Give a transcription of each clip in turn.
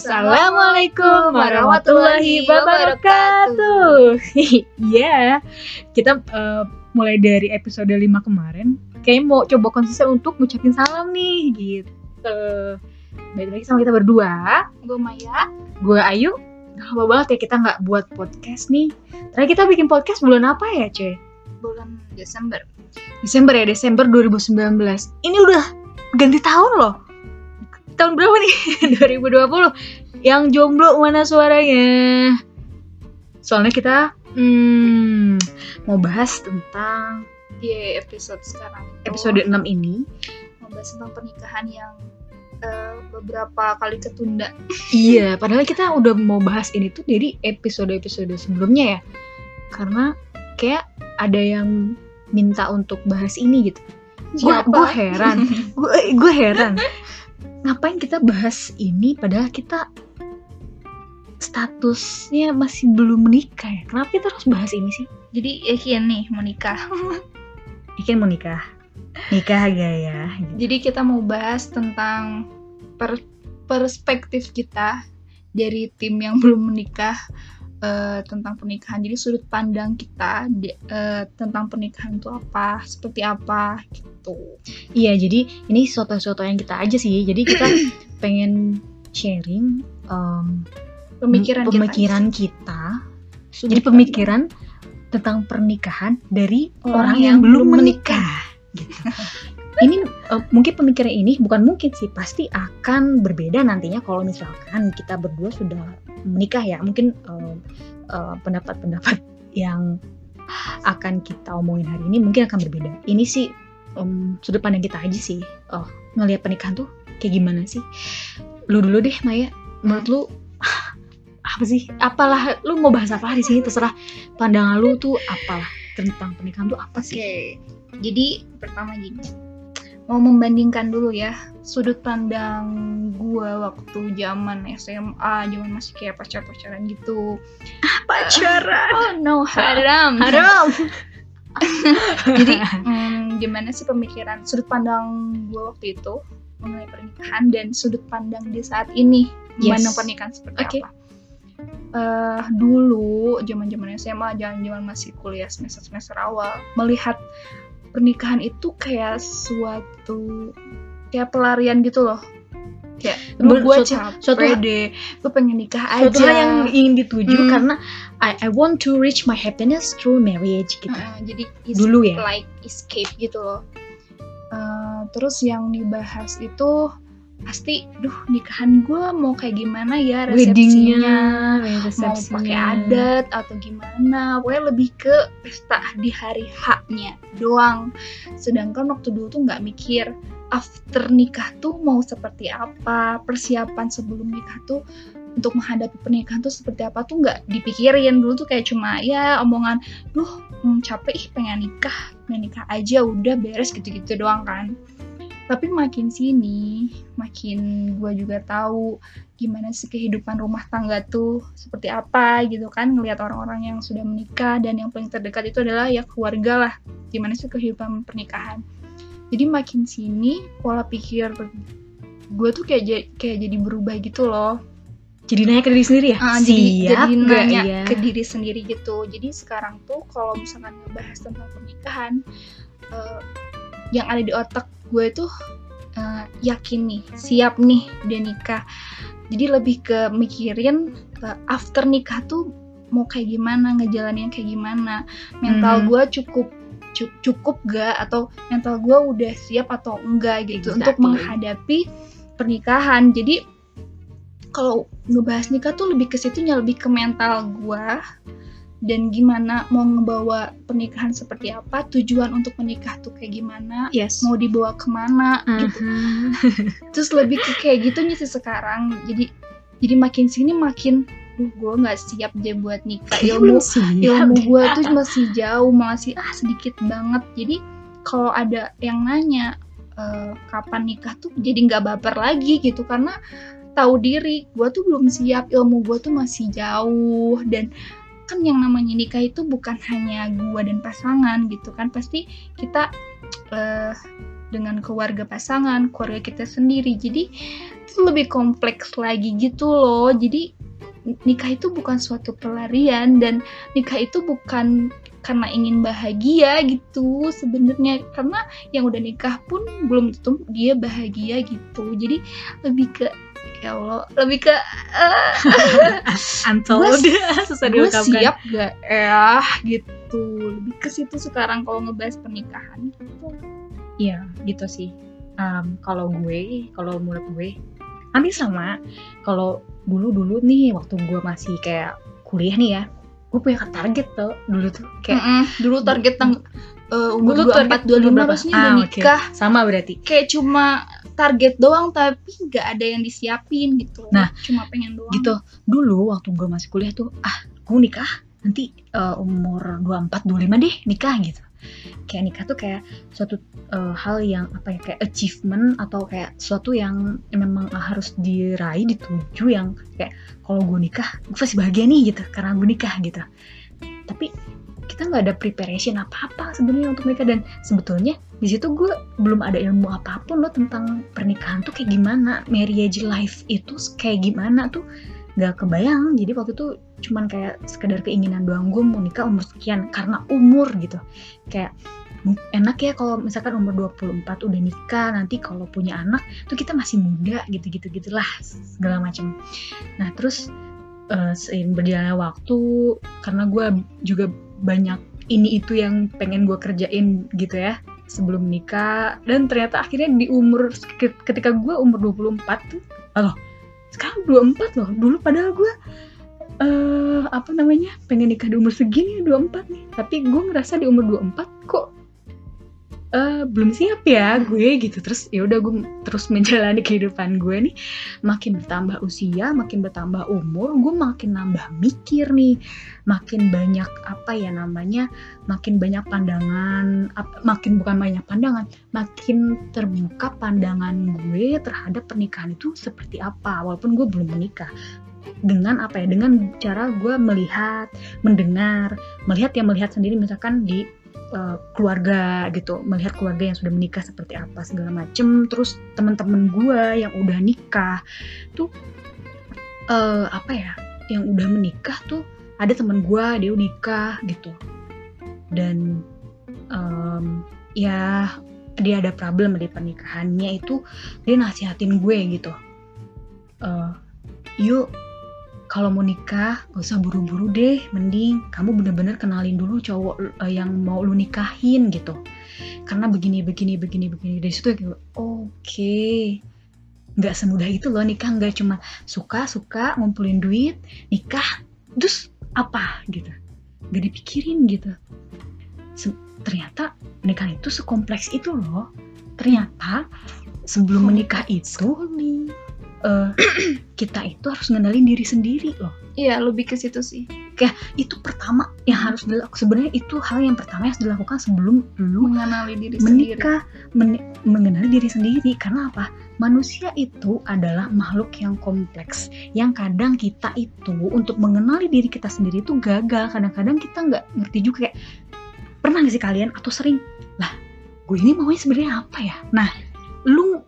Assalamualaikum warahmatullahi wabarakatuh. Iya, kita uh, mulai dari episode 5 kemarin, kayak mau coba konsisten untuk ngucapin salam nih, gitu. Baik lagi sama kita berdua. Gue Maya. Gue Ayu. Udah lama banget ya kita nggak buat podcast nih. Terakhir kita bikin podcast bulan apa ya, cuy? Bulan Desember. Desember ya, Desember 2019. Ini udah ganti tahun loh tahun berapa nih? 2020 yang jomblo mana suaranya? Soalnya kita hmm, mau bahas tentang di yeah, episode sekarang episode 6 ini. Mau bahas tentang pernikahan yang uh, beberapa kali ketunda. Iya padahal kita udah mau bahas ini tuh dari episode-episode sebelumnya ya. Karena kayak ada yang minta untuk bahas ini gitu. Gue heran. Gue heran ngapain kita bahas ini padahal kita statusnya masih belum menikah ya? Kenapa kita harus bahas ini sih? Jadi yakin nih mau nikah. Yakin mau nikah. Nikah gak ya jadi kita mau bahas tentang per perspektif kita dari tim yang belum menikah uh, tentang pernikahan. Jadi sudut pandang kita di, uh, tentang pernikahan itu apa, seperti apa gitu. Iya, jadi ini soto-soto yang kita aja sih. Jadi kita pengen sharing um, pemikiran, pemikiran kita. kita. Jadi pemikiran tentang pernikahan dari orang, orang yang, yang belum menikah. menikah. Gitu. ini uh, mungkin pemikiran ini bukan mungkin sih pasti akan berbeda nantinya kalau misalkan kita berdua sudah menikah ya mungkin pendapat-pendapat uh, uh, yang akan kita omongin hari ini mungkin akan berbeda. Ini sih um, sudut pandang kita aja sih. Oh ngelihat pernikahan tuh kayak gimana sih? Lu dulu deh Maya. Menurut lu apa sih? Apalah lu mau bahas apa di sini? Terserah. Pandangan lu tuh apalah tentang pernikahan tuh apa sih? Okay. jadi pertama gini mau membandingkan dulu ya sudut pandang gue waktu zaman SMA zaman masih kayak pacar pacaran gitu. Pacaran. Uh, oh no haram. Haram. Jadi hmm, gimana sih pemikiran sudut pandang gue waktu itu mengenai pernikahan dan sudut pandang di saat ini? Yes. memandang pernikahan seperti okay. apa? Uh, dulu zaman zaman SMA zaman zaman masih kuliah semester semester awal melihat pernikahan itu kayak suatu kayak pelarian gitu loh. Kayak lu gue capek suatu, deh gue pengen nikah aja suatu hal yang ingin dituju hmm. karena I, I want to reach my happiness through marriage gitu. Uh, jadi dulu ya? like escape gitu loh. Uh, terus yang dibahas itu pasti duh nikahan gue mau kayak gimana ya resepsinya? Mau pakai adat atau gimana? Pokoknya lebih ke pesta di hari haknya doang. Sedangkan waktu dulu tuh nggak mikir after nikah tuh mau seperti apa persiapan sebelum nikah tuh untuk menghadapi pernikahan tuh seperti apa tuh nggak dipikirin. Dulu tuh kayak cuma ya omongan duh hmm, capek ih pengen nikah pengen nikah aja udah beres gitu-gitu doang kan tapi makin sini makin gue juga tahu gimana sih kehidupan rumah tangga tuh seperti apa gitu kan ngelihat orang-orang yang sudah menikah dan yang paling terdekat itu adalah ya keluarga lah gimana sih kehidupan pernikahan jadi makin sini pola pikir gue tuh kayak kayak jadi berubah gitu loh jadi nanya ke diri sendiri ya? Uh, jadi, jadi nanya ya? ke diri sendiri gitu. Jadi sekarang tuh kalau misalkan ngebahas tentang pernikahan, uh, yang ada di otak gue tuh uh, yakin nih siap nih dia nikah. Jadi lebih ke mikirin uh, after nikah tuh mau kayak gimana ngejalanin kayak gimana. Mental hmm. gue cukup cukup gak? Atau mental gue udah siap atau enggak gitu exactly. untuk menghadapi pernikahan. Jadi kalau ngebahas nikah tuh lebih ke situnya lebih ke mental gue dan gimana mau ngebawa pernikahan seperti apa tujuan untuk menikah tuh kayak gimana yes. mau dibawa ke mana uh -huh. gitu terus lebih ke kayak gitu sih sekarang. Jadi jadi makin sini makin duh gue nggak siap deh buat nikah. Ilmu ilmu gue tuh masih jauh masih ah sedikit banget. Jadi kalau ada yang nanya e, kapan nikah tuh jadi nggak baper lagi gitu. Karena tahu diri gue tuh belum siap ilmu gue tuh masih jauh. Dan kan yang namanya nikah itu bukan hanya gua dan pasangan gitu kan. Pasti kita uh, dengan keluarga pasangan keluarga kita sendiri. Jadi itu lebih kompleks lagi gitu loh. Jadi nikah itu bukan suatu pelarian dan nikah itu bukan karena ingin bahagia gitu sebenarnya. Karena yang udah nikah pun belum tentu dia bahagia gitu. Jadi lebih ke ya Allah. Lebih ke uh, antol udah susah gue siap gak ya gitu. Lebih ke situ sekarang kalau ngebahas pernikahan gitu. Iya gitu sih. Um, kalau gue kalau menurut gue hampir sama. Kalau dulu dulu nih waktu gue masih kayak kuliah nih ya gue punya target tuh dulu tuh kayak mm -mm, dulu target tang uh, umur dua empat dua lima harusnya ah, udah nikah. Okay. sama berarti. Kayak cuma target doang tapi nggak ada yang disiapin gitu. Nah cuma pengen doang. gitu. Dulu waktu gue masih kuliah tuh ah gue nikah nanti uh, umur dua empat dua lima deh nikah gitu kayak nikah tuh kayak suatu uh, hal yang apa ya kayak achievement atau kayak suatu yang memang harus diraih dituju yang kayak kalau gue nikah gue pasti bahagia nih gitu karena gue nikah gitu. Tapi kita nggak ada preparation apa-apa sebenarnya untuk nikah dan sebetulnya di situ gue belum ada ilmu apa pun loh tentang pernikahan tuh kayak gimana marriage life itu kayak gimana tuh nggak kebayang. Jadi waktu itu cuman kayak sekedar keinginan doang gue mau nikah umur sekian karena umur gitu. Kayak enak ya kalau misalkan umur 24 udah nikah nanti kalau punya anak tuh kita masih muda gitu-gitu gitulah segala macam. Nah terus uh, seiring berjalannya waktu karena gue juga banyak ini itu yang pengen gue kerjain gitu ya sebelum nikah. Dan ternyata akhirnya di umur ketika gue umur 24 tuh loh sekarang 24 loh. Dulu padahal gue uh, apa namanya pengen nikah di umur segini 24 nih. Tapi gue ngerasa di umur 24 kok uh, belum siap ya gue gitu. Terus ya udah gue terus menjalani kehidupan gue nih. Makin bertambah usia makin bertambah umur gue makin nambah mikir nih. Makin banyak apa ya namanya makin banyak pandangan makin bukan banyak pandangan makin terbuka pandangan gue terhadap pernikahan itu seperti apa walaupun gue belum menikah. Dengan apa ya? Dengan cara gue melihat mendengar melihat yang melihat sendiri misalkan di uh, keluarga gitu melihat keluarga yang sudah menikah seperti apa segala macem. Terus teman-teman gue yang udah nikah tuh uh, apa ya yang udah menikah tuh ada teman gue dia udah nikah gitu. Dan um, ya dia ada problem di pernikahannya itu dia nasihatin gue gitu. Uh, yuk kalau mau nikah gak usah buru-buru deh mending kamu bener-bener kenalin dulu cowok uh, yang mau lu nikahin gitu. Karena begini begini begini begini. Dari situ oke. Okay. nggak semudah itu loh nikah nggak cuma suka suka ngumpulin duit nikah terus apa gitu. Nggak dipikirin gitu. Se ternyata nikah itu sekompleks itu loh. Ternyata sebelum menikah itu uh, kita itu harus ngenalin diri sendiri loh. Iya, lebih ke situ sih. Kayak itu pertama yang harus dilakukan. Sebenarnya itu hal yang pertama yang harus dilakukan sebelum lu mengenali diri menikah, men mengenali diri sendiri. Karena apa? Manusia itu adalah makhluk yang kompleks. Yang kadang kita itu untuk mengenali diri kita sendiri itu gagal. Kadang-kadang kita nggak ngerti juga kayak pernah nggak sih kalian atau sering lah gue ini maunya sebenarnya apa ya? Nah, lu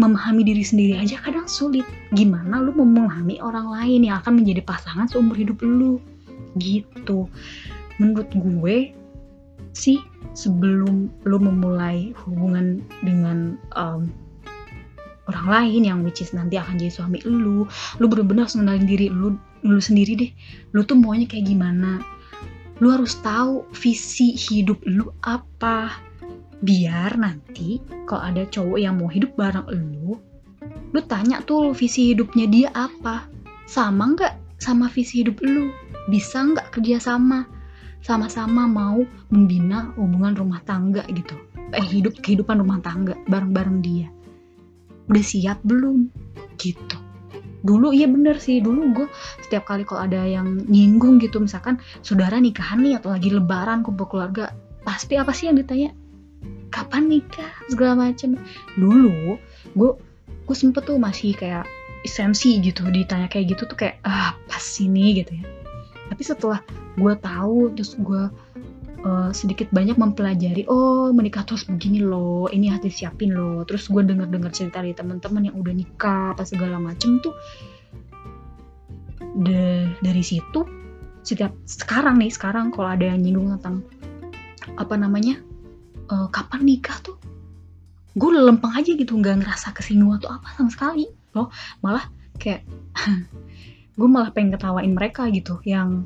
memahami diri sendiri aja kadang sulit. Gimana lu memahami orang lain yang akan menjadi pasangan seumur hidup lu? Gitu. Menurut gue sih sebelum lu memulai hubungan dengan um, orang lain yang which is nanti akan jadi suami lu lu bener-bener harus diri lu lu sendiri deh. Lu tuh maunya kayak gimana? Lu harus tahu visi hidup lu apa biar nanti kalau ada cowok yang mau hidup bareng lu lu tanya tuh visi hidupnya dia apa. Sama nggak sama visi hidup lu? Bisa nggak kerja sama? Sama-sama mau membina hubungan rumah tangga gitu. Eh hidup kehidupan rumah tangga bareng-bareng dia. Udah siap belum? Gitu. Dulu iya bener sih. Dulu gue setiap kali kalau ada yang nyinggung gitu misalkan saudara nikahan nih atau lagi lebaran kumpul keluarga pasti apa sih yang ditanya kapan nikah? Segala macem. Dulu gue gue sempet tuh masih kayak sensi gitu ditanya kayak gitu tuh kayak ah pas sini gitu ya. Tapi setelah gue tahu terus gue uh, sedikit banyak mempelajari oh menikah terus begini loh ini harus disiapin loh. Terus gue denger dengar cerita dari teman-teman yang udah nikah apa segala macem tuh de, dari situ setiap sekarang nih sekarang kalau ada yang nyinggung tentang apa namanya uh, kapan nikah tuh? Gue udah lempeng aja gitu nggak ngerasa kesinggung atau apa sama sekali loh. Malah kayak gue malah pengen ketawain mereka gitu yang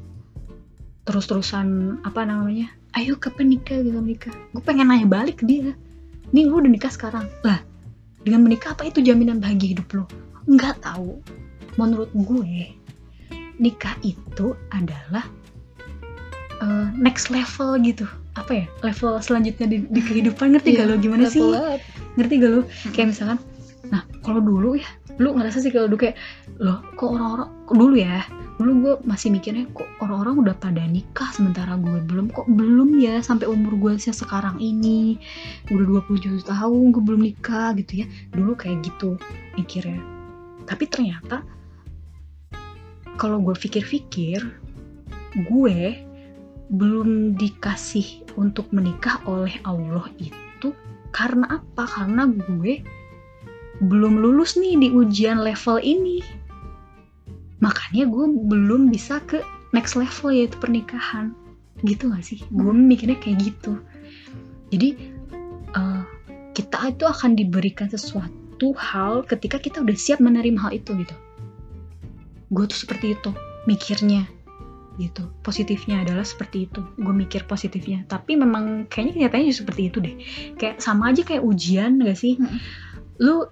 terus-terusan apa namanya ayo kapan nikah? gitu nikah gue pengen nanya balik ke dia. Nih lu udah nikah sekarang? Lah dengan menikah apa itu jaminan bahagia hidup lo nggak tahu. Menurut gue nikah itu adalah uh, next level gitu apa ya level selanjutnya di, di kehidupan ngerti yeah, gak lo gimana sih? up. ngerti gak lo kayak misalkan nah kalau dulu ya lu ngerasa sih kalau dulu kayak loh kok orang-orang dulu ya dulu gue masih mikirnya kok orang-orang udah pada nikah sementara gue belum kok belum ya sampai umur gue sih sekarang ini. Udah 27 tahun gue belum nikah gitu ya. Dulu kayak gitu mikirnya. Tapi ternyata kalau gue pikir-pikir gue belum dikasih untuk menikah oleh Allah itu karena apa? Karena gue belum lulus nih di ujian level ini. Makanya gue belum bisa ke next level yaitu pernikahan. Gitu gak sih? Gue mikirnya kayak gitu. Jadi uh, kita itu akan diberikan sesuatu hal ketika kita udah siap menerima hal itu gitu gue tuh seperti itu mikirnya gitu. Positifnya adalah seperti itu. Gue mikir positifnya. Tapi memang kayaknya kenyataannya juga seperti itu deh. Kayak sama aja kayak ujian gak sih? Hmm. lu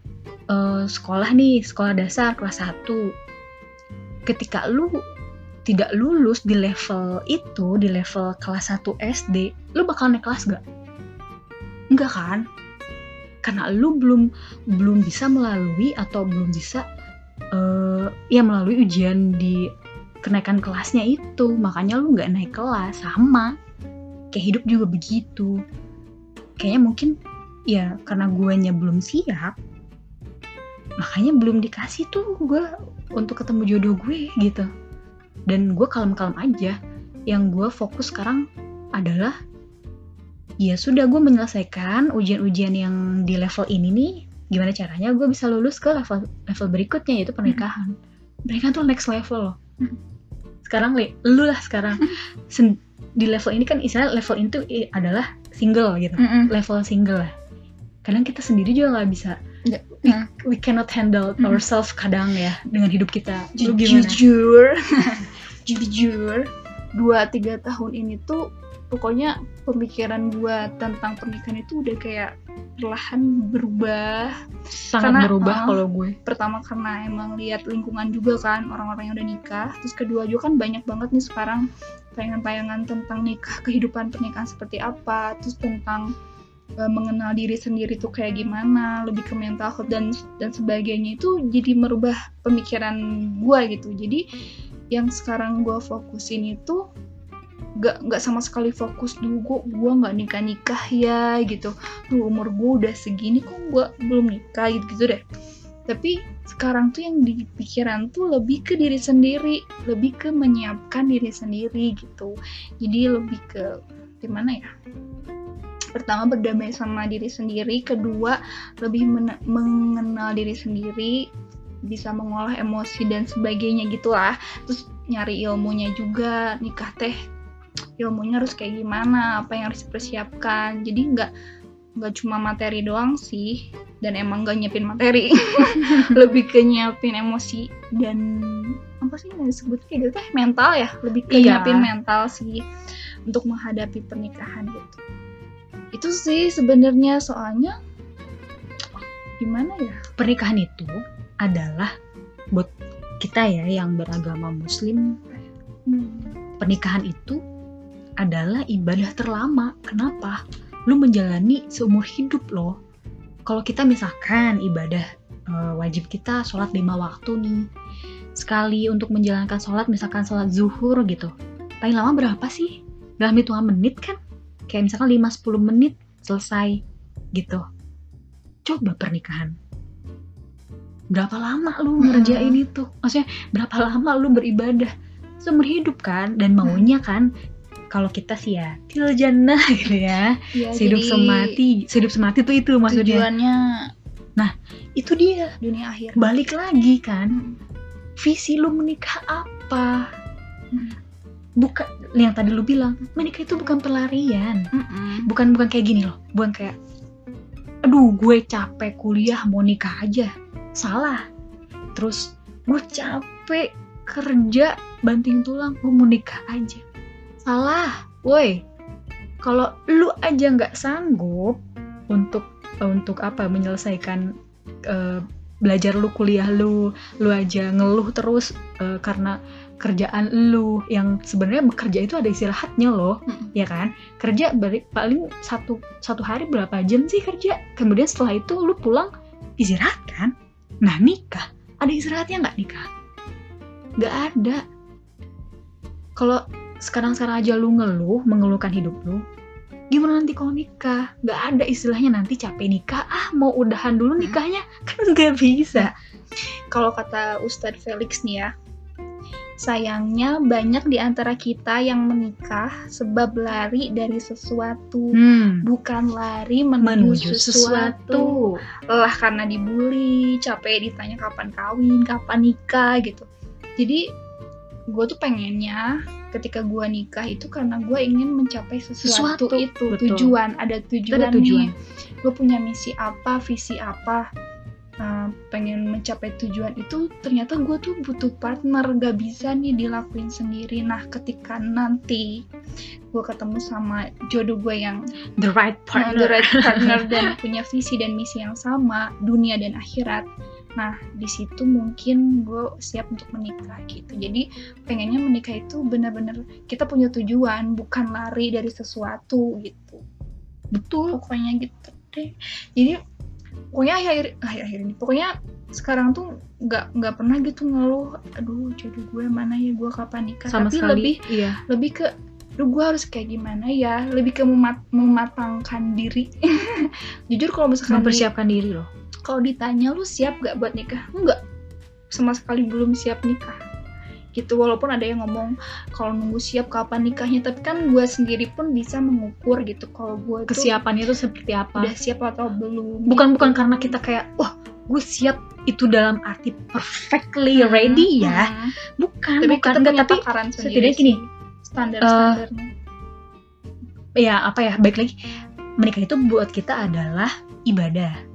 uh, sekolah nih sekolah dasar kelas 1 ketika lu tidak lulus di level itu di level kelas 1 SD lu bakal naik kelas gak? enggak kan? Karena lu belum belum bisa melalui atau belum bisa uh, ya melalui ujian di kenaikan kelasnya itu. Makanya lu nggak naik kelas. Sama. Kayak hidup juga begitu. Kayaknya mungkin ya karena guanya belum siap makanya belum dikasih tuh gue untuk ketemu jodoh gue gitu. Dan gue kalem-kalem aja. Yang gue fokus sekarang adalah ya sudah gue menyelesaikan ujian-ujian yang di level ini nih. Gimana caranya gue bisa lulus ke level level berikutnya yaitu pernikahan. Hmm. pernikahan tuh next level loh. Hmm. Sekarang li lu lah sekarang. Sen di level ini kan istilah level itu adalah single gitu. Mm level single lah. Kadang kita sendiri juga nggak bisa. We, we cannot handle mm. ourselves kadang ya dengan hidup kita. Jujur. Jujur dua tiga tahun ini tuh pokoknya pemikiran gue tentang pernikahan itu udah kayak perlahan berubah. Sangat karena, berubah uh, kalau gue. pertama karena emang lihat lingkungan juga kan orang-orang yang udah nikah. Terus kedua juga kan banyak banget nih sekarang tayangan-tayangan tentang nikah kehidupan pernikahan seperti apa. Terus tentang uh, mengenal diri sendiri tuh kayak gimana lebih ke mental health dan dan sebagainya itu jadi merubah pemikiran gue gitu. Jadi yang sekarang gue fokusin itu gak nggak sama sekali fokus dulu gue gue nggak nikah nikah ya gitu. Tuh umur gue udah segini kok gue belum nikah gitu gitu deh. Tapi sekarang tuh yang di pikiran tuh lebih ke diri sendiri lebih ke menyiapkan diri sendiri gitu. Jadi lebih ke gimana ya pertama berdamai sama diri sendiri kedua lebih mengenal diri sendiri bisa mengolah emosi dan sebagainya gitulah. Terus nyari ilmunya juga nikah teh ilmunya harus kayak gimana apa yang harus dipersiapkan. Jadi nggak nggak cuma materi doang sih dan emang gak nyiapin materi. Lebih ke nyiapin emosi dan apa sih yang disebut kayak gitu teh? Mental ya? Lebih ke iya. nyiapin mental sih untuk menghadapi pernikahan gitu. Itu sih sebenarnya soalnya gimana ya? Pernikahan itu adalah buat kita ya yang beragama muslim. Hmm. pernikahan itu adalah ibadah terlama. Kenapa? Lu menjalani seumur hidup loh. Kalau kita misalkan ibadah e, wajib kita sholat lima waktu nih. Sekali untuk menjalankan sholat, misalkan sholat zuhur gitu. Paling lama berapa sih? Dalam hitungan menit kan? Kayak misalkan 5-10 menit selesai gitu. Coba pernikahan. Berapa lama lu ngerjain hmm. itu? Maksudnya berapa lama lu beribadah? seumur hidup kan dan maunya kan kalau kita sih ya til jannah gitu ya. Ya jadi semati sehidup semati tuh itu maksudnya. tujuannya itu dia. dunia akhir. Balik lagi kan Hmm. visi lu menikah apa? Hmm. bukan yang tadi lu bilang menikah itu bukan pelarian. Bukan bukan kayak gini loh. Bukan kayak aduh gue capek kuliah mau nikah aja. Salah. Terus gue capek kerja banting tulang gue mau nikah aja salah. Woi kalau lu aja nggak sanggup untuk untuk apa menyelesaikan eh, belajar lu kuliah lu lu aja ngeluh terus eh, karena kerjaan lu yang sebenarnya bekerja itu ada istirahatnya loh Mm-mm. ya kan? Kerja balik paling satu satu hari berapa jam sih kerja? Kemudian setelah itu lu pulang istirahat kan? Nah nikah. Ada istirahatnya nggak nikah? Nggak ada. Kalau sekarang sekarang aja lu ngeluh mengeluhkan hidup lu gimana nanti kalau nikah? Nggak ada istilahnya nanti capek nikah. Ah mau udahan dulu nikahnya? Kan nggak bisa. Kalau kata Ustadz Felix nih ya sayangnya banyak di antara kita yang menikah sebab lari dari sesuatu. Hmm. bukan lari menuju, menuju sesuatu. sesuatu. Lelah karena dibully capek ditanya kapan kawin kapan nikah gitu. Jadi gue tuh pengennya ketika gue nikah itu karena gue ingin mencapai sesuatu, Sesuatu, itu betul. tujuan ada tujuan, ada tujuan. nih gue punya misi apa visi apa Uh, pengen mencapai tujuan itu ternyata gue tuh butuh partner gak bisa nih dilakuin sendiri nah ketika nanti gue ketemu sama jodoh gue yang the right the partner right partner dan punya visi dan misi yang sama dunia dan akhirat nah di situ mungkin gue siap untuk menikah gitu. Jadi pengennya menikah itu benar-benar kita punya tujuan bukan lari dari sesuatu gitu. Betul pokoknya gitu deh. Jadi pokoknya akhir akhir akhir ini pokoknya sekarang tuh nggak nggak pernah gitu ngeluh aduh jodoh gue mana ya gue kapan nikah? Sama tapi sekali lebih iya. lebih ke Duh, gue harus kayak gimana ya? Lebih ke memat- mematangkan diri. Jujur kalau misalkan di- mempersiapkan diri loh kalau ditanya lu siap gak buat nikah? Enggak sama sekali belum siap nikah. Gitu walaupun ada yang ngomong kalau nunggu siap kapan nikahnya? Tapi kan gue sendiri pun bisa mengukur gitu kalau gue tuh kesiapannya itu seperti apa? udah siap atau belum bukan gitu. bukan karena kita kayak wah gue siap itu dalam arti perfectly Hmm, ready ya. hmm. bukan tapi bukan enggak tapi setidaknya gini, sih, standar-standarnya. ya apa ya baik lagi. Menikah itu buat kita adalah ibadah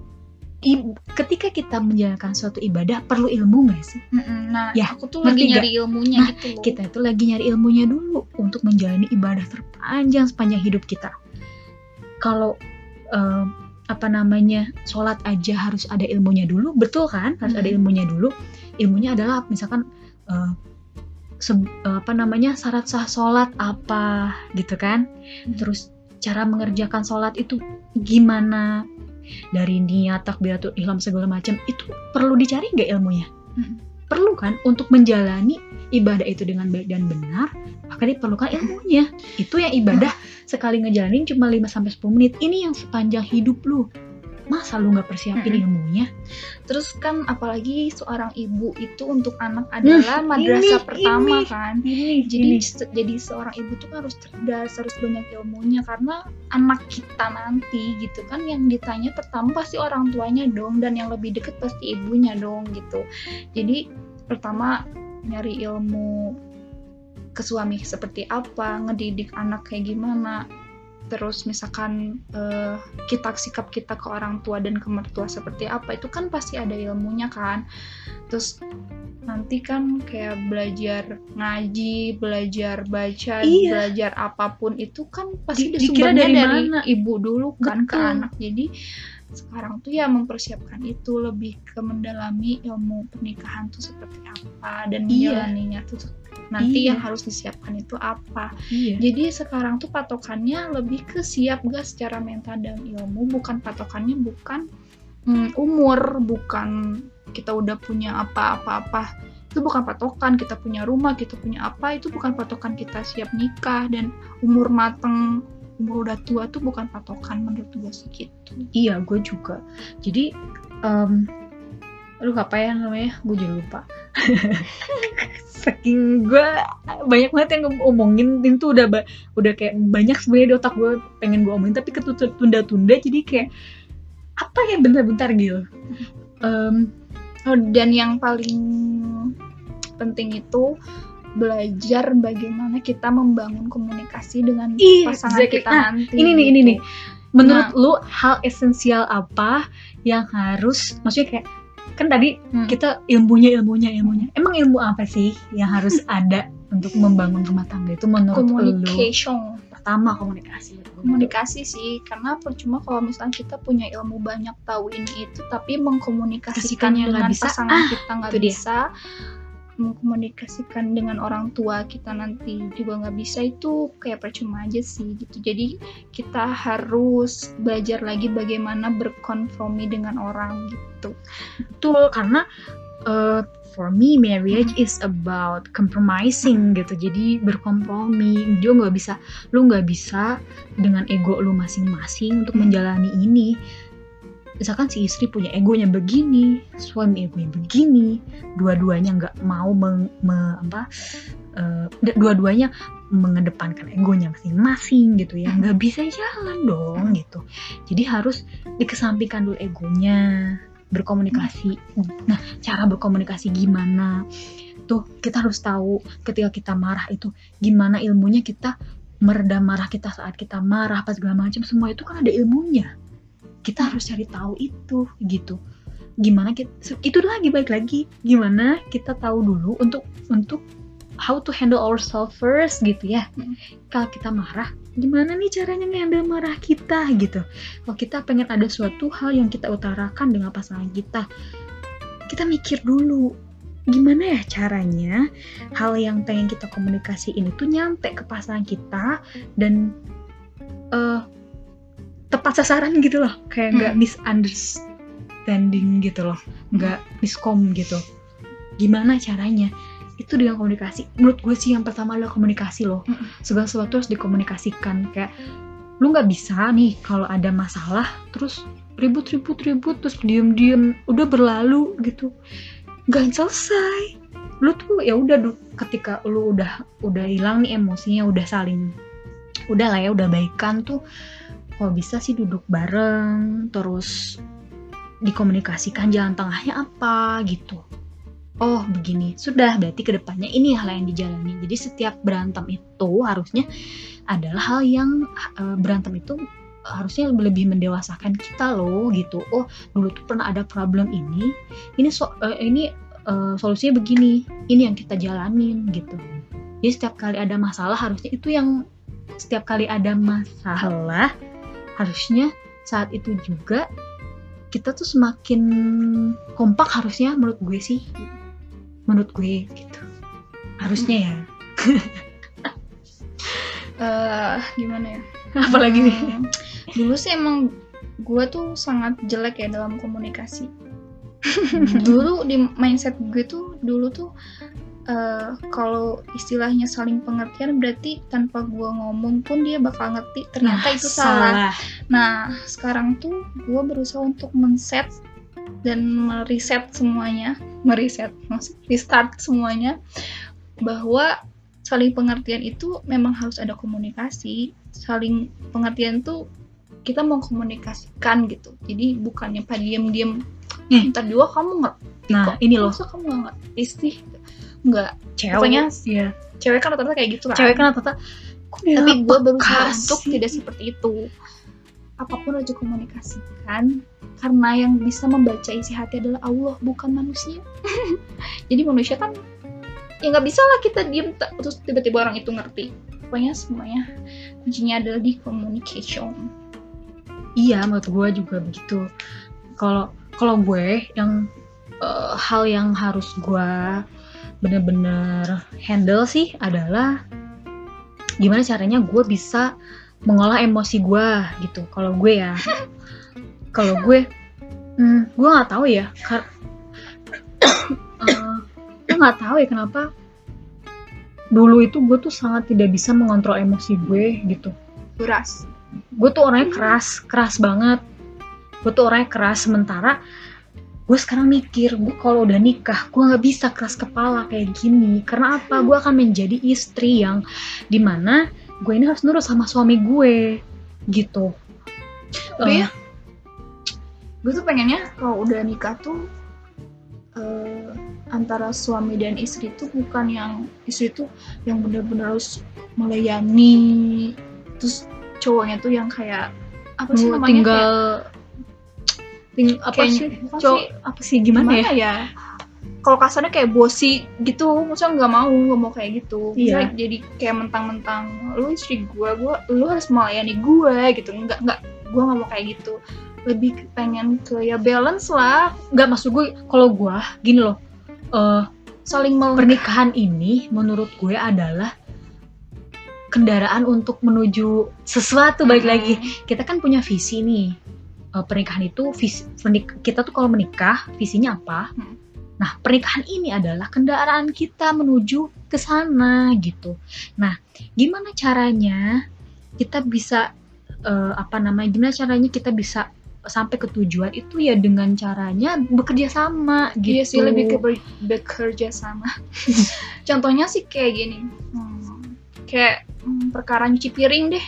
ketika kita menjalankan suatu ibadah perlu ilmu nggak sih Mm-mm. nah Ya, aku tuh lagi nggak? nyari ilmunya Nah, gitu kita itu lagi nyari ilmunya dulu untuk menjalani ibadah terpanjang sepanjang hidup kita. Kalau eh, apa namanya sholat aja harus ada ilmunya dulu, betul kan? Harus Hmm. ada ilmunya dulu. Ilmunya adalah misalkan eh, se- eh, apa namanya syarat sah sholat apa gitu kan? Hmm. Terus cara mengerjakan sholat itu gimana? Dari niat takbiratul ihram segala macam itu perlu dicari nggak ilmunya? Hmm. perlu kan untuk menjalani ibadah itu dengan baik dan benar maka diperlukan ilmunya itu yang ibadah sekali ngejalanin cuma 5 sampai 10 menit ini yang sepanjang hidup lu masa lu nggak persiapin Mm-mm. ilmunya terus kan apalagi seorang ibu itu untuk anak adalah Hmm, madrasah ini, pertama ini. kan ini jadi se- jadi seorang ibu tuh harus cerdas harus banyak ilmunya karena anak kita nanti gitu kan yang ditanya pertama pasti orang tuanya dong dan yang lebih deket pasti ibunya dong gitu jadi pertama nyari ilmu ke suami seperti apa ngedidik anak kayak gimana terus misalkan eh, kita sikap kita ke orang tua dan ke mertua seperti apa itu kan pasti ada ilmunya kan terus nanti kan kayak belajar ngaji belajar baca Iya. belajar apa pun itu kan pasti Di- dikira dari dari, mana? ibu dulu kan ke Betul. anak jadi sekarang tuh ya mempersiapkan itu lebih ke mendalami ilmu pernikahan tuh seperti apa dan Iya. menjalaninya tuh nanti Iya. yang harus disiapkan itu apa iya jadi sekarang tuh patokannya lebih ke siap gak secara mental dan ilmu, bukan patokannya bukan mm, umur, bukan kita udah punya apa-apa-apa. Itu bukan patokan, kita punya rumah, kita punya apa, itu bukan patokan kita siap nikah dan umur mateng, umur udah tua tuh bukan patokan menurut gue sih gitu. iya gue juga. Jadi em aduh apa ya namanya? Gue jadi lupa. Saking gue banyak banget yang ngomongin itu udah ba udah kayak banyak sebenarnya di otak gue pengen gue omongin tapi ketutup tunda-tunda jadi kayak apa ya bentar-bentar gitu. Um, oh, dan yang paling penting itu belajar bagaimana kita membangun komunikasi dengan pasangan exactly. kita nah, nanti ini nih ini gitu. nih menurut nah. lu hal esensial apa yang harus maksudnya kayak kan tadi hmm. kita ilmunya ilmunya ilmunya emang ilmu apa sih yang harus ada untuk membangun rumah tangga itu menurut communication lu? pertama komunikasi komunikasi sih karena percuma kalau misalnya kita punya ilmu banyak tahu ini itu tapi mengkomunikasikan dengan bisa. pasangan ah, kita nggak bisa mengkomunikasikan dengan orang tua kita nanti juga nggak bisa itu kayak percuma aja sih gitu. Jadi kita harus belajar lagi bagaimana berkonformi dengan orang gitu. Betul karena uh, for me marriage is about compromising gitu. Jadi berkompromi. Jo nggak bisa lu nggak bisa dengan ego lu masing-masing untuk hmm. menjalani ini misalkan si istri punya egonya begini suami egonya begini dua-duanya nggak mau meng, me, apa uh, dua-duanya mengedepankan egonya masing-masing gitu ya. Nggak bisa jalan dong gitu. Jadi harus dikesampingkan dulu egonya berkomunikasi. Nah cara berkomunikasi gimana? Tuh kita harus tahu ketika kita marah itu gimana ilmunya kita meredam marah kita saat kita marah pas segala macam semua itu kan ada ilmunya kita harus cari tahu itu gitu. Gimana kita itu lagi baik lagi. Gimana kita tahu dulu untuk untuk how to handle ourselves first gitu ya. Hmm. kalau kita marah gimana nih caranya ngehandle marah kita gitu. Kalau kita pengen ada suatu hal yang kita utarakan dengan pasangan kita kita mikir dulu gimana ya caranya hal yang pengen kita komunikasiin itu nyampe ke pasangan kita dan uh, tepat sasaran gitu loh. Kayak nggak hmm. misunderstanding gitu loh. Nggak miskom gitu. Gimana caranya? Itu dengan komunikasi. Menurut gue sih yang pertama adalah komunikasi loh. Hmm. segala sesuatu harus dikomunikasikan. Kayak lu nggak bisa nih kalau ada masalah terus ribut ribut terus diem diem udah berlalu gitu. Nggak selesai. Lu tuh ya udah ketika lu udah udah hilang nih emosinya udah saling udah lah ya udah baikan tuh kalau bisa sih duduk bareng terus dikomunikasikan jalan tengahnya apa gitu. Oh begini. Sudah berarti ke depannya ini hal yang dijalani. Jadi setiap berantem itu harusnya adalah hal yang uh, berantem itu harusnya lebih mendewasakan kita loh gitu. Oh dulu tuh pernah ada problem ini ini so, uh, ini uh, solusinya begini ini yang kita jalanin gitu. Jadi setiap kali ada masalah harusnya itu yang setiap kali ada masalah harusnya saat itu juga kita tuh semakin kompak harusnya menurut gue sih. Menurut gue gitu. Harusnya ya. Uh, gimana ya? Apalagi nih? Hmm, dulu sih emang gue tuh sangat jelek ya dalam komunikasi. Hmm. dulu di mindset gue tuh dulu tuh uh, kalau istilahnya saling pengertian berarti tanpa gue ngomong pun dia bakal ngerti ternyata nah, itu salah. salah. Nah sekarang tuh gue berusaha untuk men-set dan mereset semuanya, mereset, maksud restart semuanya bahwa saling pengertian itu memang harus ada komunikasi. Saling pengertian tuh kita mau komunikasikan gitu. Jadi bukannya pada diem-diem, hmm. ntar dua kamu nggak. Nah ini loh. kamu nggak ngerti sih nggak cewek pokoknya ya. cewek kan rata-rata kayak gitu kan cewek kan rata-rata tapi gue berusaha untuk tidak seperti itu. Apa pun harus komunikasikan karena yang bisa membaca isi hati adalah Allah bukan manusia. Jadi manusia kan ya nggak bisa lah kita diem terus tiba-tiba orang itu ngerti. Pokoknya semuanya kuncinya adalah di communication. Iya menurut gue juga begitu. Kalau kalau gue yang uh, hal yang harus gue bener-bener handle sih adalah gimana caranya gue bisa mengolah emosi gue gitu. Kalau gue ya kalau gue hmm, gue nggak tahu ya kar uh, gue nggak tahu ya kenapa dulu itu gue tuh sangat tidak bisa mengontrol emosi gue gitu. Keras. Gue tuh orangnya keras keras banget. Gue tuh orangnya keras sementara gue sekarang mikir gue kalau udah nikah gue nggak bisa keras kepala kayak gini. Karena apa? Gue akan menjadi istri yang di mana gue ini harus nurut sama suami gue gitu. Tapi ya gue tuh pengennya kalau udah nikah tuh uh, antara suami dan istri tuh bukan yang istri tuh yang bener-bener harus melayani. Terus cowoknya tuh yang kayak apa sih namanya tinggal ting apa sih? apa sih? gimana, gimana ya, ya? kalau kasarnya kayak bosi gitu maksudnya nggak mau nggak mau kayak gitu. Iya. jadi kayak mentang-mentang lu istri gue gue lu harus melayani gue gitu. Nggak nggak gue nggak mau kayak gitu. Lebih pengen ke ya balance lah. Nggak maksud gue kalau gue gini loh uh, saling melengkap. pernikahan ini menurut gue adalah kendaraan untuk menuju sesuatu hmm. baik lagi. Kita kan punya visi nih uh, pernikahan itu visi kita tuh kalau menikah visinya apa hmm. nah pernikahan ini adalah kendaraan kita menuju ke sana gitu nah gimana caranya kita bisa uh, apa namanya gimana caranya kita bisa sampai ke tujuan itu ya dengan caranya bekerja sama gitu. Iya sih lebih ke bekerja sama. Contohnya sih kayak gini, hmm, kayak hmm, perkara nyuci piring deh.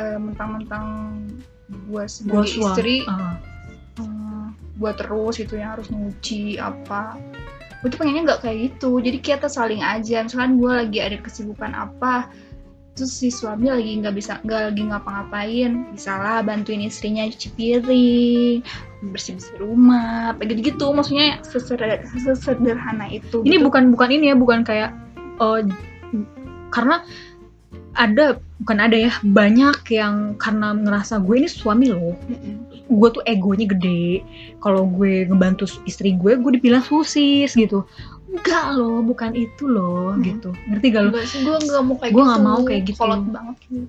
Uh, mentang-mentang gue sebagai gua istri, uh. uh, gue terus itu yang harus nyuci apa. Gue tuh pengennya nggak kayak gitu. Jadi kita saling aja. Misalkan gue lagi ada kesibukan apa, terus si suami lagi nggak bisa nggak lagi ngapa-ngapain bisa lah bantuin istrinya cuci piring bersih bersih rumah kayak gitu gitu maksudnya sesederhana, sesederhana itu ini gitu. bukan bukan ini ya bukan kayak uh, karena ada bukan ada ya banyak yang karena ngerasa gue ini suami loh. Mm-hmm. gue tuh egonya gede. Kalau gue ngebantu istri gue gue dibilang susis gitu. Enggak loh bukan itu loh hmm. gitu. Ngerti gak lo? Gue nggak mau kayak gue nggak gitu. mau kayak gitu. Kolot banget gitu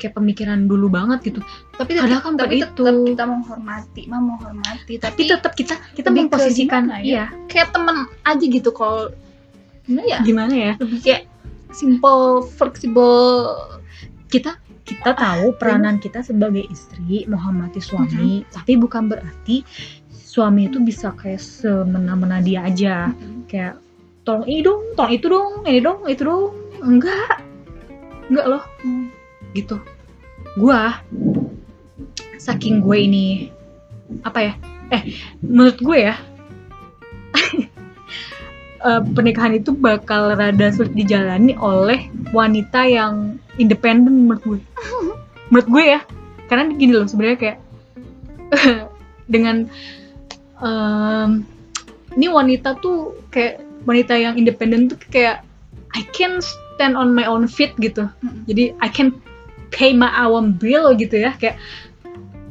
kayak pemikiran dulu banget gitu. Tapi tetap, kan tapi itu. tetap kita menghormati mah menghormati. Tapi, tapi tetap kita kita memposisikan ya? iya. Kayak temen aja gitu kalau gimana ya? Gimana ya? Lebih kayak simple fleksibel kita kita tahu peranan kita sebagai istri menghormati suami, mm -hmm. tapi bukan berarti suami itu bisa kayak semena-mena dia aja. Hmm. kayak tolong ini dong tolong itu dong ini dong itu dong. Enggak. Enggak loh. Hmm. gitu. Gua saking gue ini apa ya? Eh menurut gue ya uh, pernikahan itu bakal rada sulit dijalani oleh wanita yang independen menurut gue. Menurut gue ya. Karena gini loh sebenarnya kayak dengan um, ini wanita tuh kayak wanita yang independen tuh kayak I can stand on my own feet gitu. Mm-hmm. jadi I can pay my own bill gitu ya. Kayak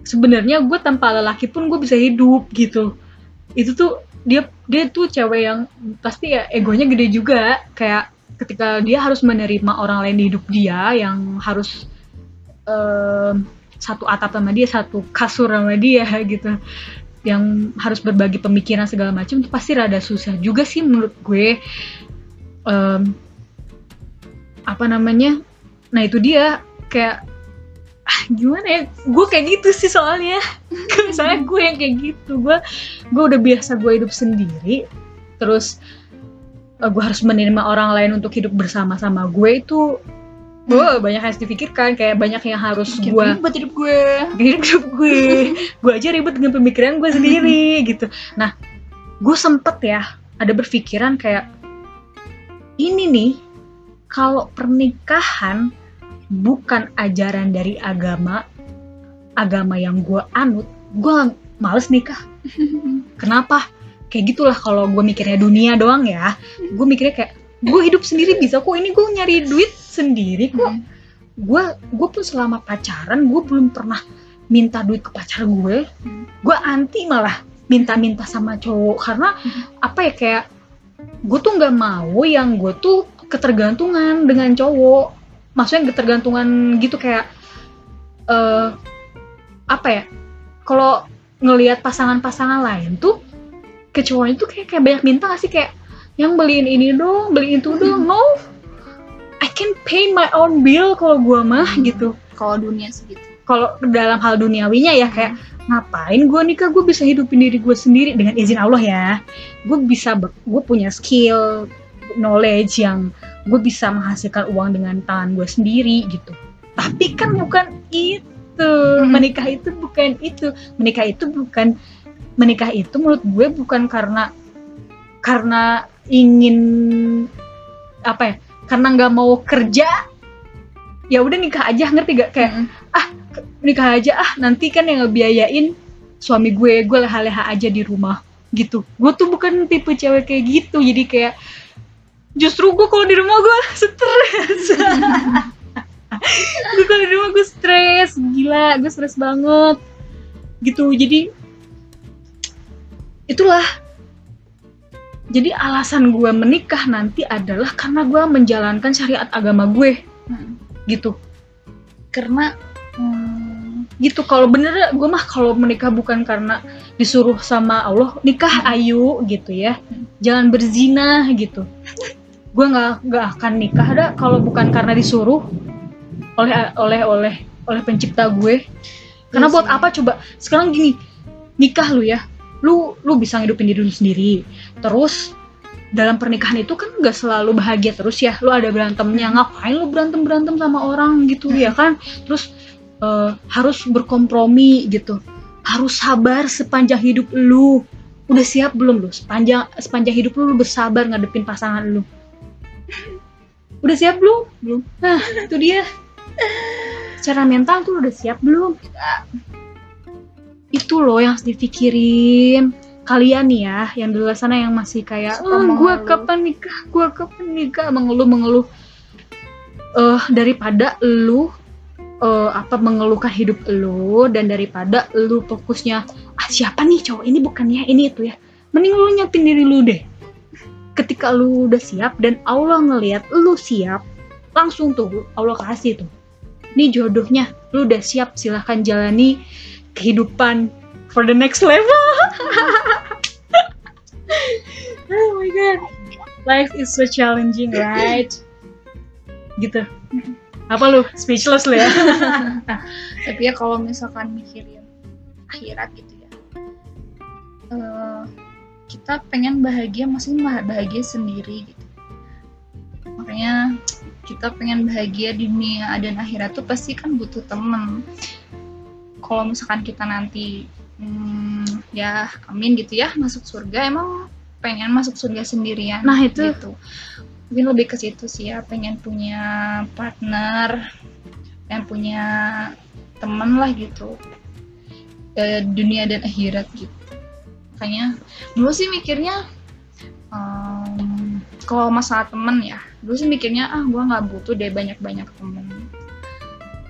sebenarnya gue tanpa lelaki pun gue bisa hidup gitu. Itu tuh dia dia tuh cewek yang pasti ya egonya gede juga. Kayak ketika dia harus menerima orang lain di hidup dia yang harus um, satu atap sama dia satu kasur sama dia gitu. Yang harus berbagi pemikiran segala macam itu pasti rada susah juga sih menurut gue. Um, apa namanya? Nah itu dia. Kayak ah, gimana ya? Gue kayak gitu sih soalnya. Misalnya gue yang kayak gitu. Gue gue udah biasa gue hidup sendiri terus uh, gue harus menerima orang lain untuk hidup bersama sama gue itu gue banyak yang harus dipikirkan kayak banyak yang harus gue ribet hidup gue. Hidup hidup gue. Gue aja ribet dengan pemikiran gue sendiri gitu. Nah gue sempet ya ada berpikiran kayak ini nih kalau pernikahan bukan ajaran dari agama agama yang gue anut gue males nikah kenapa? Kayak gitulah kalau gue mikirnya dunia doang ya. Gue mikirnya kayak gue hidup sendiri bisa kok. Ini gue nyari duit sendiri kok. Hmm. gue gue pun selama pacaran gue belum pernah minta duit ke pacar gue hmm. gue anti malah minta-minta sama cowok. Karena hmm. apa ya kayak gue tuh nggak mau yang gue tuh ketergantungan dengan cowok. Maksudnya ketergantungan gitu kayak uh, apa ya kalau ngelihat pasangan-pasangan lain tuh ke cowoknya tuh kayak kayak banyak minta gak sih? Kayak yang beliin ini dong beliin itu dong. No I can pay my own bill kalau gue mah gitu. Kalau dunia segitu. Kalau dalam hal duniawinya ya kayak ngapain gue nikah? Gue bisa hidupin diri gue sendiri dengan izin Allah ya. Gue bisa gue punya skill knowledge yang gue bisa menghasilkan uang dengan tangan gue sendiri gitu. Tapi kan bukan itu hmm. menikah itu bukan itu. Menikah itu bukan menikah itu menurut gue bukan karena karena ingin apa ya karena nggak mau kerja ya udah nikah aja ngerti gak kayak hmm. ah nikah aja ah nanti kan yang ngebiayain suami gue gue leha-leha aja di rumah gitu. Gue tuh bukan tipe cewek kayak gitu jadi kayak justru gue kalau di rumah gue stres gue kalau di rumah gue stres gila gue stres banget. Gitu jadi itulah. Jadi alasan gue menikah nanti adalah karena gue menjalankan syariat agama gue. Hmm gitu. Karena hmm, gitu kalau bener gue mah kalau menikah bukan karena disuruh sama Allah nikah ayu gitu ya. Hmm. jangan berzina gitu. Gue nggak nggak akan nikah. Ada kalau bukan karena disuruh oleh oleh oleh oleh pencipta gue. Karena yes, iya buat apa coba? Sekarang gini nikah lu ya lu lu bisa ngidupin diri lu sendiri. Terus dalam pernikahan itu kan gak selalu bahagia terus ya. Lu ada berantemnya ngapain lu berantem berantem sama orang gitu ya kan? Terus uh, harus berkompromi gitu. Harus sabar sepanjang hidup lu. Udah siap belum lu? Sepanjang sepanjang hidup lu, lu bersabar ngadepin pasangan lu. Udah siap belum? Belum. Nah itu dia secara mental tuh udah siap belum? Itu loh yang harus dipikirin. Kalian nih ya yang di luar sana yang masih kayak oh, gue kapan nikah? Gue kapan nikah? Mengeluh mengeluh. Uh, daripada lu uh, apa mengeluhkan hidup lu dan daripada lu fokusnya ah siapa nih cowok ini? Bukan ya ini itu ya. Mending lu nyatin diri lu deh. Ketika lu udah siap dan Allah ngelihat lu siap langsung tuh Allah kasih tuh ini jodohnya. Lu udah siap silahkan jalani kehidupan for the next level. Oh my god. Life is so challenging right? Gitu. Apa lu? Speechless lu ya? Tapi ya kalau misalkan mikirin akhirat gitu ya uh, kita pengen bahagia masih bahagia sendiri gitu. Makanya kita pengen bahagia di dunia dan akhirat tuh pasti kan butuh temen. Kalau misalkan kita nanti hmm, ya amin gitu ya masuk surga emang pengen masuk surga sendirian nah itu gitu. mungkin lebih ke situ sih ya pengen punya partner pengen punya teman lah gitu. E, dunia dan akhirat gitu. Makanya dulu sih mikirnya kalau masalah temen ya dulu sih mikirnya ah gue nggak butuh deh banyak banyak temen.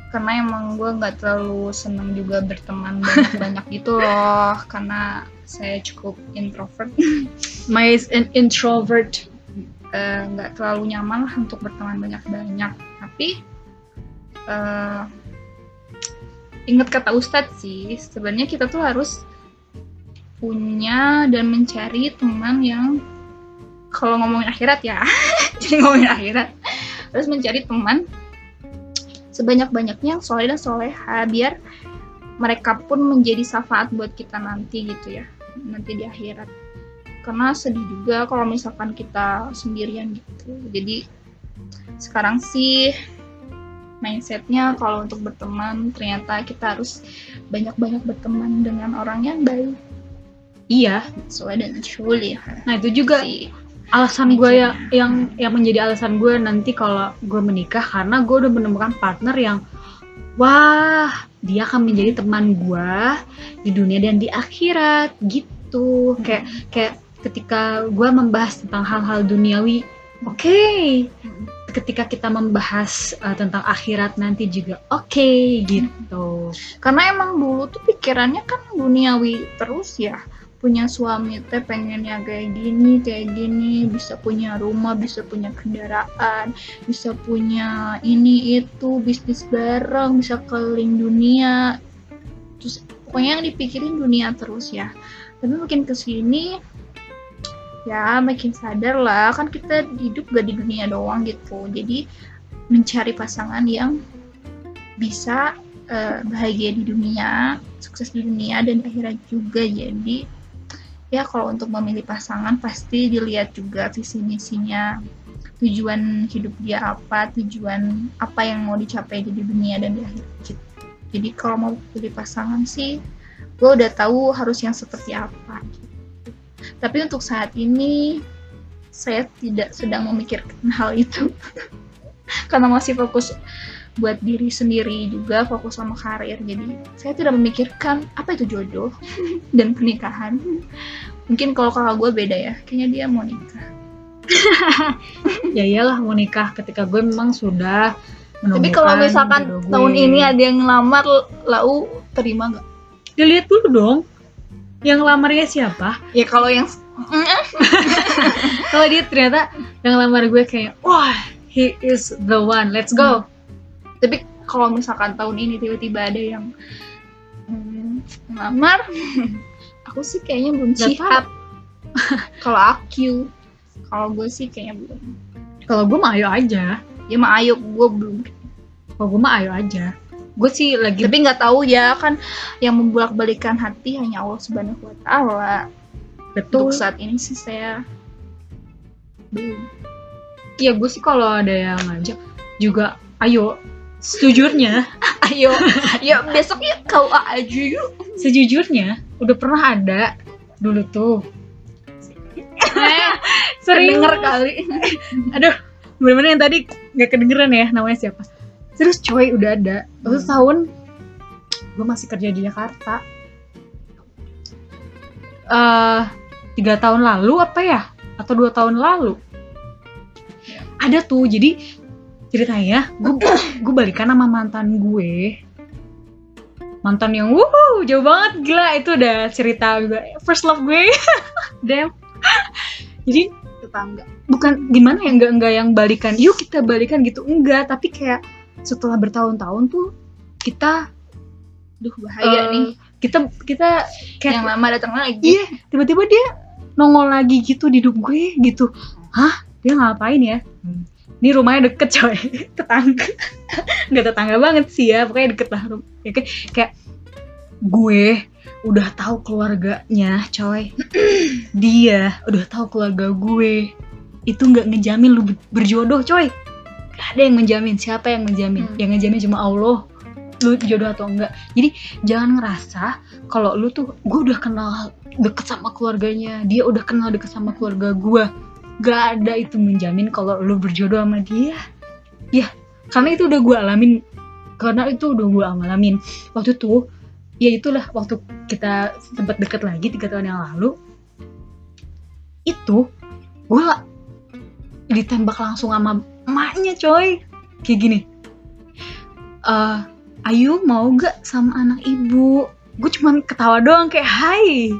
Karena emang gue nggak terlalu seneng juga berteman banyak-banyak gitu loh karena saya cukup introvert. My an introvert. Eh, nggak uh, terlalu nyaman lah untuk berteman banyak-banyak. Tapi uh, ingat kata Ustadz sih sebenarnya kita tuh harus punya dan mencari teman yang kalau ngomongin akhirat ya. Jadi ngomongin akhirat. Harus mencari teman. Sebanyak-banyaknya yang soleh dan soleha biar mereka pun menjadi syafaat buat kita nanti gitu ya. Nanti di akhirat. Karena sedih juga kalau misalkan kita sendirian gitu. Jadi sekarang sih mindsetnya kalau untuk berteman ternyata kita harus banyak-banyak berteman dengan orang yang baik. Iya sesuai dengan shuli nah itu juga si alasan gue ya yang yang menjadi alasan gue nanti kalau gue menikah karena gue udah menemukan partner yang wah dia akan menjadi teman gue di dunia dan di akhirat gitu hmm. kayak kayak ketika gue membahas tentang hal-hal duniawi oke okay. hmm. ketika kita membahas uh, tentang akhirat nanti juga oke okay, gitu karena emang dulu tuh pikirannya kan duniawi terus ya punya suami teh pengennya kayak gini kayak gini bisa punya rumah bisa punya kendaraan bisa punya ini itu bisnis bareng bisa keliling dunia. Terus pokoknya yang dipikirin dunia terus ya. Tapi makin ke sini ya makin sadar lah kan kita hidup gak di dunia doang gitu. Jadi mencari pasangan yang bisa uh, bahagia di dunia sukses di dunia dan akhirat juga jadi ya kalau untuk memilih pasangan pasti dilihat juga visi misinya. Tujuan hidup dia apa tujuan apa yang mau dicapai di dunia dan di akhirat. Jadi kalau mau pilih pasangan sih gue udah tahu harus yang seperti apa. Tapi untuk saat ini saya tidak sedang memikirkan hal itu. Karena masih fokus buat diri sendiri juga fokus sama karir. Jadi saya tidak memikirkan apa itu jodoh dan pernikahan. Mungkin kalau kakak gue beda ya kayaknya dia mau nikah. Ya iyalah mau nikah ketika gue memang sudah tapi kalau misalkan tahun ini ada yang ngelamar lau terima nggak? Dilihat dulu dong yang lamarnya siapa? Ya kalau yang kalau dia ternyata yang lamar gue kayak wah he is the one let's go. Hmm tapi kalau misalkan tahun ini tiba-tiba ada yang hmm, ngelamar aku sih kayaknya belum siap. kalau aku kalau gue sih kayaknya belum. Kalau gue mah ayo aja. Ya mah ayo gue belum. Kalau gue mah ayo aja. Gue sih lagi tapi nggak tahu ya kan yang membolak balikan hati hanya Allah subhanahu wa taala. Betul. Untuk saat ini sih saya belum. Iya gue sih kalau ada yang ngajak juga ayo Sejujurnya, ayo, ya besok ya kau aja yuk. Sejujurnya, udah pernah ada dulu tuh. Eh, sering denger kali. Aduh, bener-bener yang tadi nggak kedengeran ya namanya siapa. Terus coy udah ada. Terus hmm. tahun gue masih kerja di Jakarta. Uh, tiga tahun lalu apa ya? Atau dua tahun lalu? Ada tuh, jadi ceritanya gue gue balikan sama mantan gue. Mantan yang wuh jauh banget gila. Itu udah cerita gue first love gue. Damn. Jadi tetangga. bukan gimana ya enggak enggak yang balikan yuk kita balikan gitu. Enggak tapi kayak setelah bertahun-tahun tuh kita duh bahaya uh, nih. kita kita kayak yang lama datang lagi. Iya tiba-tiba dia nongol lagi gitu di hidup gue gitu. Hah? Dia ngapain ya? hmm ini rumahnya deket coy. Tetangga. Nggak tetangga banget sih ya pokoknya deket lah. Ya, kayak, kayak gue udah tahu keluarganya coy. Dia udah tahu keluarga gue. Itu nggak ngejamin lu berjodoh coy. Gak ada yang menjamin. Siapa yang menjamin? Hmm. yang ngejamin cuma Allah. Lu jodoh atau enggak jadi jangan ngerasa kalau lu tuh gue udah kenal deket sama keluarganya. Dia udah kenal deket sama keluarga gue gak ada itu menjamin kalau lu berjodoh sama dia. Ya karena itu udah gue alamin. Karena itu udah gue alamin waktu itu ya itulah waktu kita sempat deket lagi tiga tahun yang lalu itu gue ditembak langsung sama emaknya coy. Kayak gini uh, Ayu mau gak sama anak ibu? Gue cuman ketawa doang kayak hai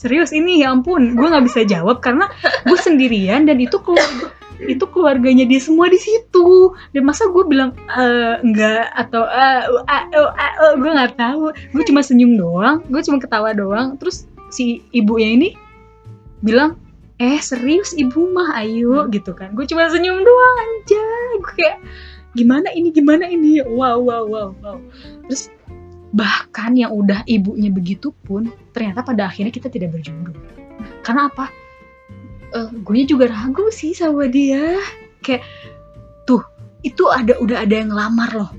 serius ini ya ampun. Gue nggak bisa jawab karena gue sendirian dan itu keluarga itu keluarganya dia semua di situ. Dan masa gue bilang e, enggak atau uh, uh, uh, uh, gue nggak tahu. Gue cuma senyum doang gue cuma ketawa doang. Terus si ibunya ini bilang eh serius ibu mah ayo gitu kan. Gue cuma senyum doang aja gue kayak gimana ini gimana ini? Wow wow wow wow. Terus bahkan yang udah ibunya begitu pun ternyata pada akhirnya kita tidak berjodoh. Karena apa? Uh, eh, gue juga ragu sih sama dia. Kayak tuh itu ada udah ada yang ngelamar loh.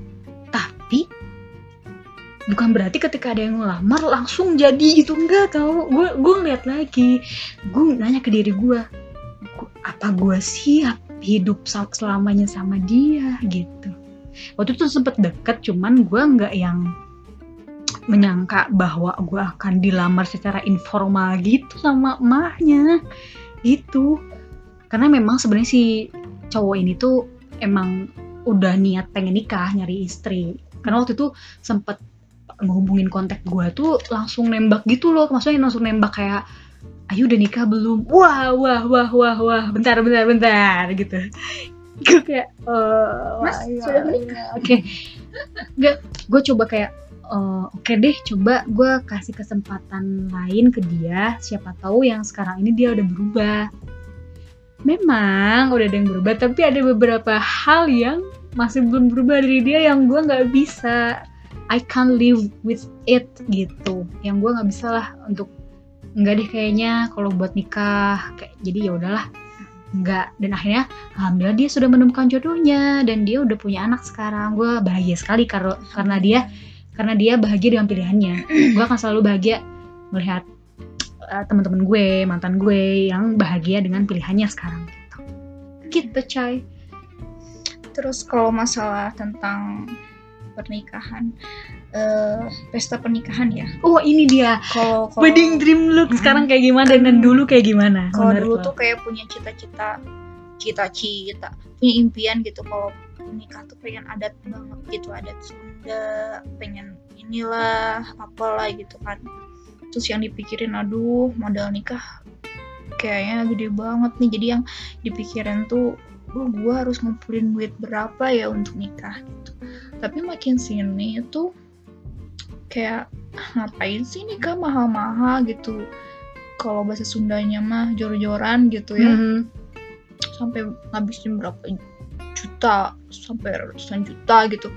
Tapi bukan berarti ketika ada yang ngelamar langsung jadi gitu. Enggak tau. Gue gue ngeliat lagi. Gue nanya ke diri gue apa gue siap hidup selamanya sama dia? Gitu. Waktu itu sempet deket cuman gue nggak yang menyangka bahwa gue akan dilamar secara informal gitu sama emaknya. Gitu. Karena memang sebenarnya si cowok ini tuh emang udah niat pengen nikah nyari istri. Karena waktu itu sempet ngehubungin kontak gue tuh langsung nembak gitu loh. Maksudnya langsung nembak kayak ayo udah nikah belum? Wah wah wah wah wah. Bentar bentar bentar gitu. Gue kayak uh, mas sudah menikah? Oke. Okay. gue coba kayak uh, oke okay deh coba gue kasih kesempatan lain ke dia. Siapa tahu yang sekarang ini dia udah berubah. Memang udah ada yang berubah tapi ada beberapa hal yang masih belum berubah dari dia yang gue nggak bisa. I can't live with it gitu. Yang gue nggak bisa lah untuk nggak deh kayaknya kalau buat nikah. Kayak jadi ya udahlah. Nggak. Dan akhirnya alhamdulillah dia sudah menemukan jodohnya dan dia udah punya anak sekarang. Gue bahagia sekali karena karena dia karena dia bahagia dengan pilihannya. Gue akan selalu bahagia melihat uh, teman-teman gue mantan gue yang bahagia dengan pilihannya sekarang gitu. Gitu coy. Terus kalau masalah tentang pernikahan uh, pesta pernikahan ya? Oh ini dia. Kalau wedding dream look mm sekarang kayak gimana dan dulu kayak gimana? kalau dulu tuh kayak punya cita-cita cita-cita punya impian gitu. Kalau nikah tuh pengen adat banget gitu adat Sunda pengen inilah apalah gitu kan. Terus yang dipikirin aduh modal nikah kayaknya gede banget nih. Jadi yang dipikirin tuh oh, gue harus ngumpulin duit berapa ya untuk nikah? gitu. Tapi makin sini itu kayak ngapain sih nikah mahal-mahal gitu? Kalau bahasa Sundanya mah jor-joran gitu ya. Mm -hmm. Sampai ngabisin berapa juta sampai ratusan juta gitu.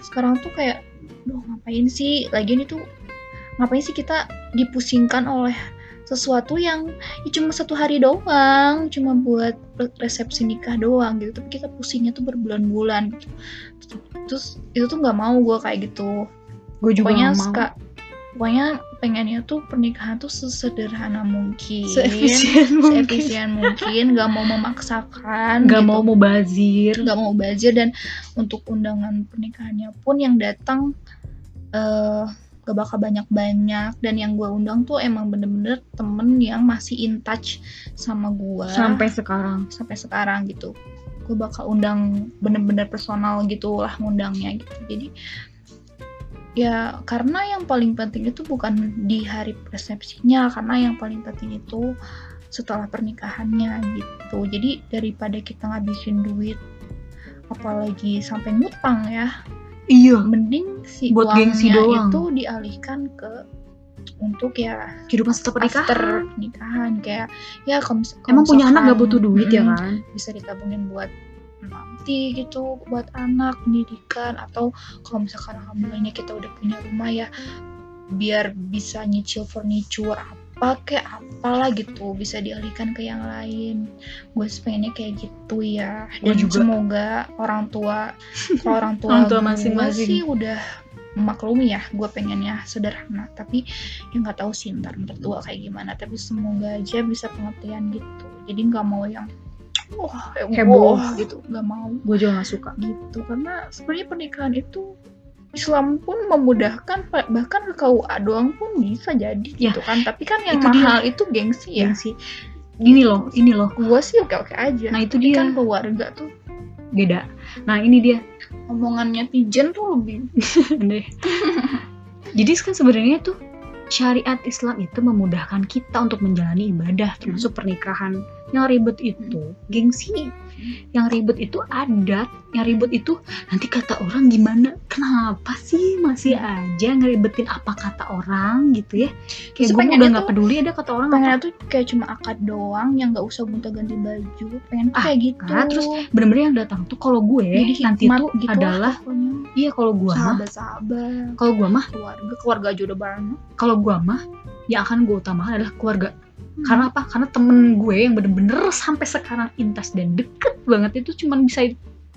Sekarang tuh kayak duh ngapain sih? Lagi ini tuh ngapain sih kita dipusingkan oleh sesuatu yang ya cuma satu hari doang cuma buat resepsi nikah doang gitu. Tapi kita pusingnya tuh berbulan-bulan gitu. Terus itu tuh nggak mau gue kayak gitu. Gue juga pokoknya mau. suka pokoknya pengennya tuh pernikahan tuh sesederhana mungkin. Seefisien mungkin. Seefisien mungkin nggak mau memaksakan nggak gitu. mau mubazir. Nggak mau bazir dan untuk undangan pernikahannya pun yang datang eh gak bakal banyak-banyak. Dan yang gue undang tuh emang bener-bener temen yang masih in touch sama gue sampai sekarang. Sampai sekarang gitu. Gue bakal undang bener-bener personal gitu lah ngundangnya gitu. Jadi ya karena yang paling penting itu bukan di hari resepsinya karena yang paling penting itu setelah pernikahannya gitu. Jadi daripada kita ngabisin duit apalagi sampai ngutang ya iya. mending si Buat gengsi uangnya doang. itu dialihkan ke untuk ya kehidupan setelah pernikahan after pernikahan. kayak ya kalau emang punya anak misalkan, gak butuh duit ya mm, kan? bisa ditabungin buat nanti gitu buat anak pendidikan atau kalau misalkan alhamdulillahnya kita udah punya rumah ya biar bisa nyicil furniture apa kayak apalah gitu bisa dialihkan ke yang lain. Gue pengennya kayak gitu ya. Dan juga. semoga orang tua kalau orang tua, Orang tua masing-masing. sih udah memaklumi ya gue pengennya sederhana. Tapi ya nggak tahu sih ntar mertua kayak gimana. Tapi semoga aja bisa pengertian gitu. Jadi nggak mau yang wah Heboh. gitu. Nggak mau. Gue juga gak suka. Gitu karena sebenarnya pernikahan itu Islam pun memudahkan bahkan ke KUA doang pun bisa jadi Ya, gitu kan. Tapi kan yang itu dia. mahal itu gengsi ya. Gengsi. gini loh ini loh. Gue sih oke oke aja. Nah itu Tapi dia. kan keluarga tuh beda. Nah ini dia. Omongan netizen tuh lebih deh jadi kan sebenarnya tuh syariat Islam itu memudahkan kita untuk menjalani ibadah termasuk pernikahan. Yang ribet itu gengsi yang ribet itu adat yang ribet itu nanti kata orang gimana? Kenapa sih masih aja ngeribetin apa kata orang gitu ya? Kayak gue udah nggak peduli ada kata orang apa. pengennya tuh kayak cuma akad doang yang nggak usah gonta ganti baju pengen Ah, kayak gitu. kan, terus bener-bener yang datang tuh kalau gue Jadi nanti tuh gitu lah adalah pokoknya. iya kalau gue mah kalau gue mah keluarga keluarga aja udah banyak. kalau gue mah yang akan gue utamakan adalah keluarga. Hmm. Karena apa? Karena temen gue yang bener-bener sampai sekarang intas dan deket banget itu cuman bisa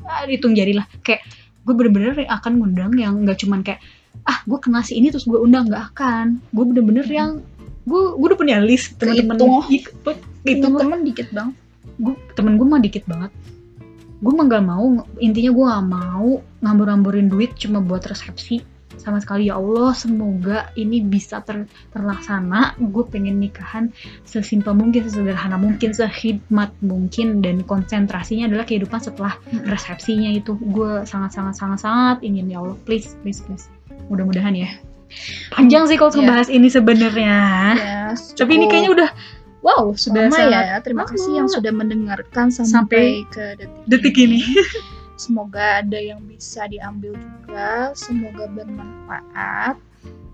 ah, dihitung jari lah. Kayak gue bener-bener akan ngundang yang nggak cuman kayak ah gue kenal si ini terus gue undang. Nggak akan. Gue bener-bener Hmm. yang gue gue udah punya list teman-teman Kehitung. gitu. Itu temen dikit bang gue temen gue mah dikit banget. Gue mah gak mau intinya gue gak mau ngambur-ngamburin duit cuma buat resepsi sama sekali. Ya Allah semoga ini bisa ter- terlaksana. Gue pengen nikahan sesimpel mungkin sesederhana mungkin sehikmat mungkin dan konsentrasinya adalah kehidupan setelah resepsinya itu. Gue sangat sangat sangat sangat ingin ya Allah please please please. Mudah-mudahan ya. Panjang sih kalau Iya. ngebahas ini sebenarnya. Ya tapi ini kayaknya udah wow sudah Lama sangat ya terima kasih yang sudah mendengarkan sampai, Sampai ke detik, detik ini. semoga ada yang bisa diambil juga semoga bermanfaat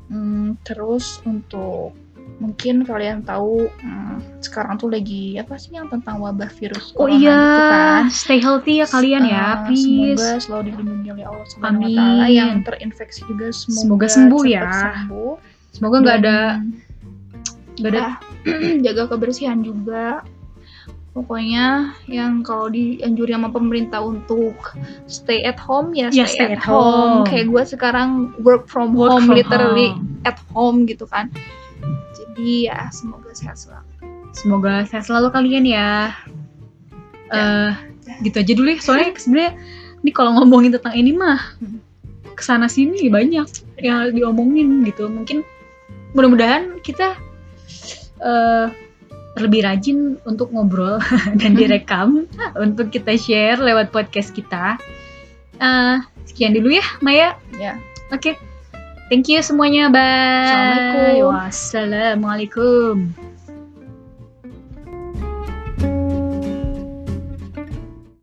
Hmm, terus untuk mungkin kalian tahu hmm, sekarang tuh lagi apa sih yang tentang wabah virus Oh corona iya, gitu kan. stay healthy ya kalian ya, Eh, please. Semoga selalu dilindungi oleh Allah Subhanahu wa Amin. taala yang terinfeksi juga semoga, Semoga sembuh ya. sembuh. Semoga nggak ada nggak ada ah, jaga kebersihan juga. Pokoknya yang kalau dianjuri sama pemerintah untuk stay at home ya Ya, stay, stay at, at home. home. Kayak gue sekarang work from Work home from literally home. at home gitu kan. Jadi ya semoga sehat selalu. Semoga sehat selalu kalian ya. Ya. Eh, gitu aja dulu ya. Soalnya sebenarnya ini kalau ngomongin tentang ini mah Hmm. ke sana sini banyak yang diomongin gitu. Mungkin mudah-mudahan kita eh lebih rajin untuk ngobrol dan direkam untuk kita share lewat podcast kita. Eh, sekian dulu ya, Maya. Ya. Oke. Thank you semuanya. Bye. Assalamualaikum. Wassalamualaikum.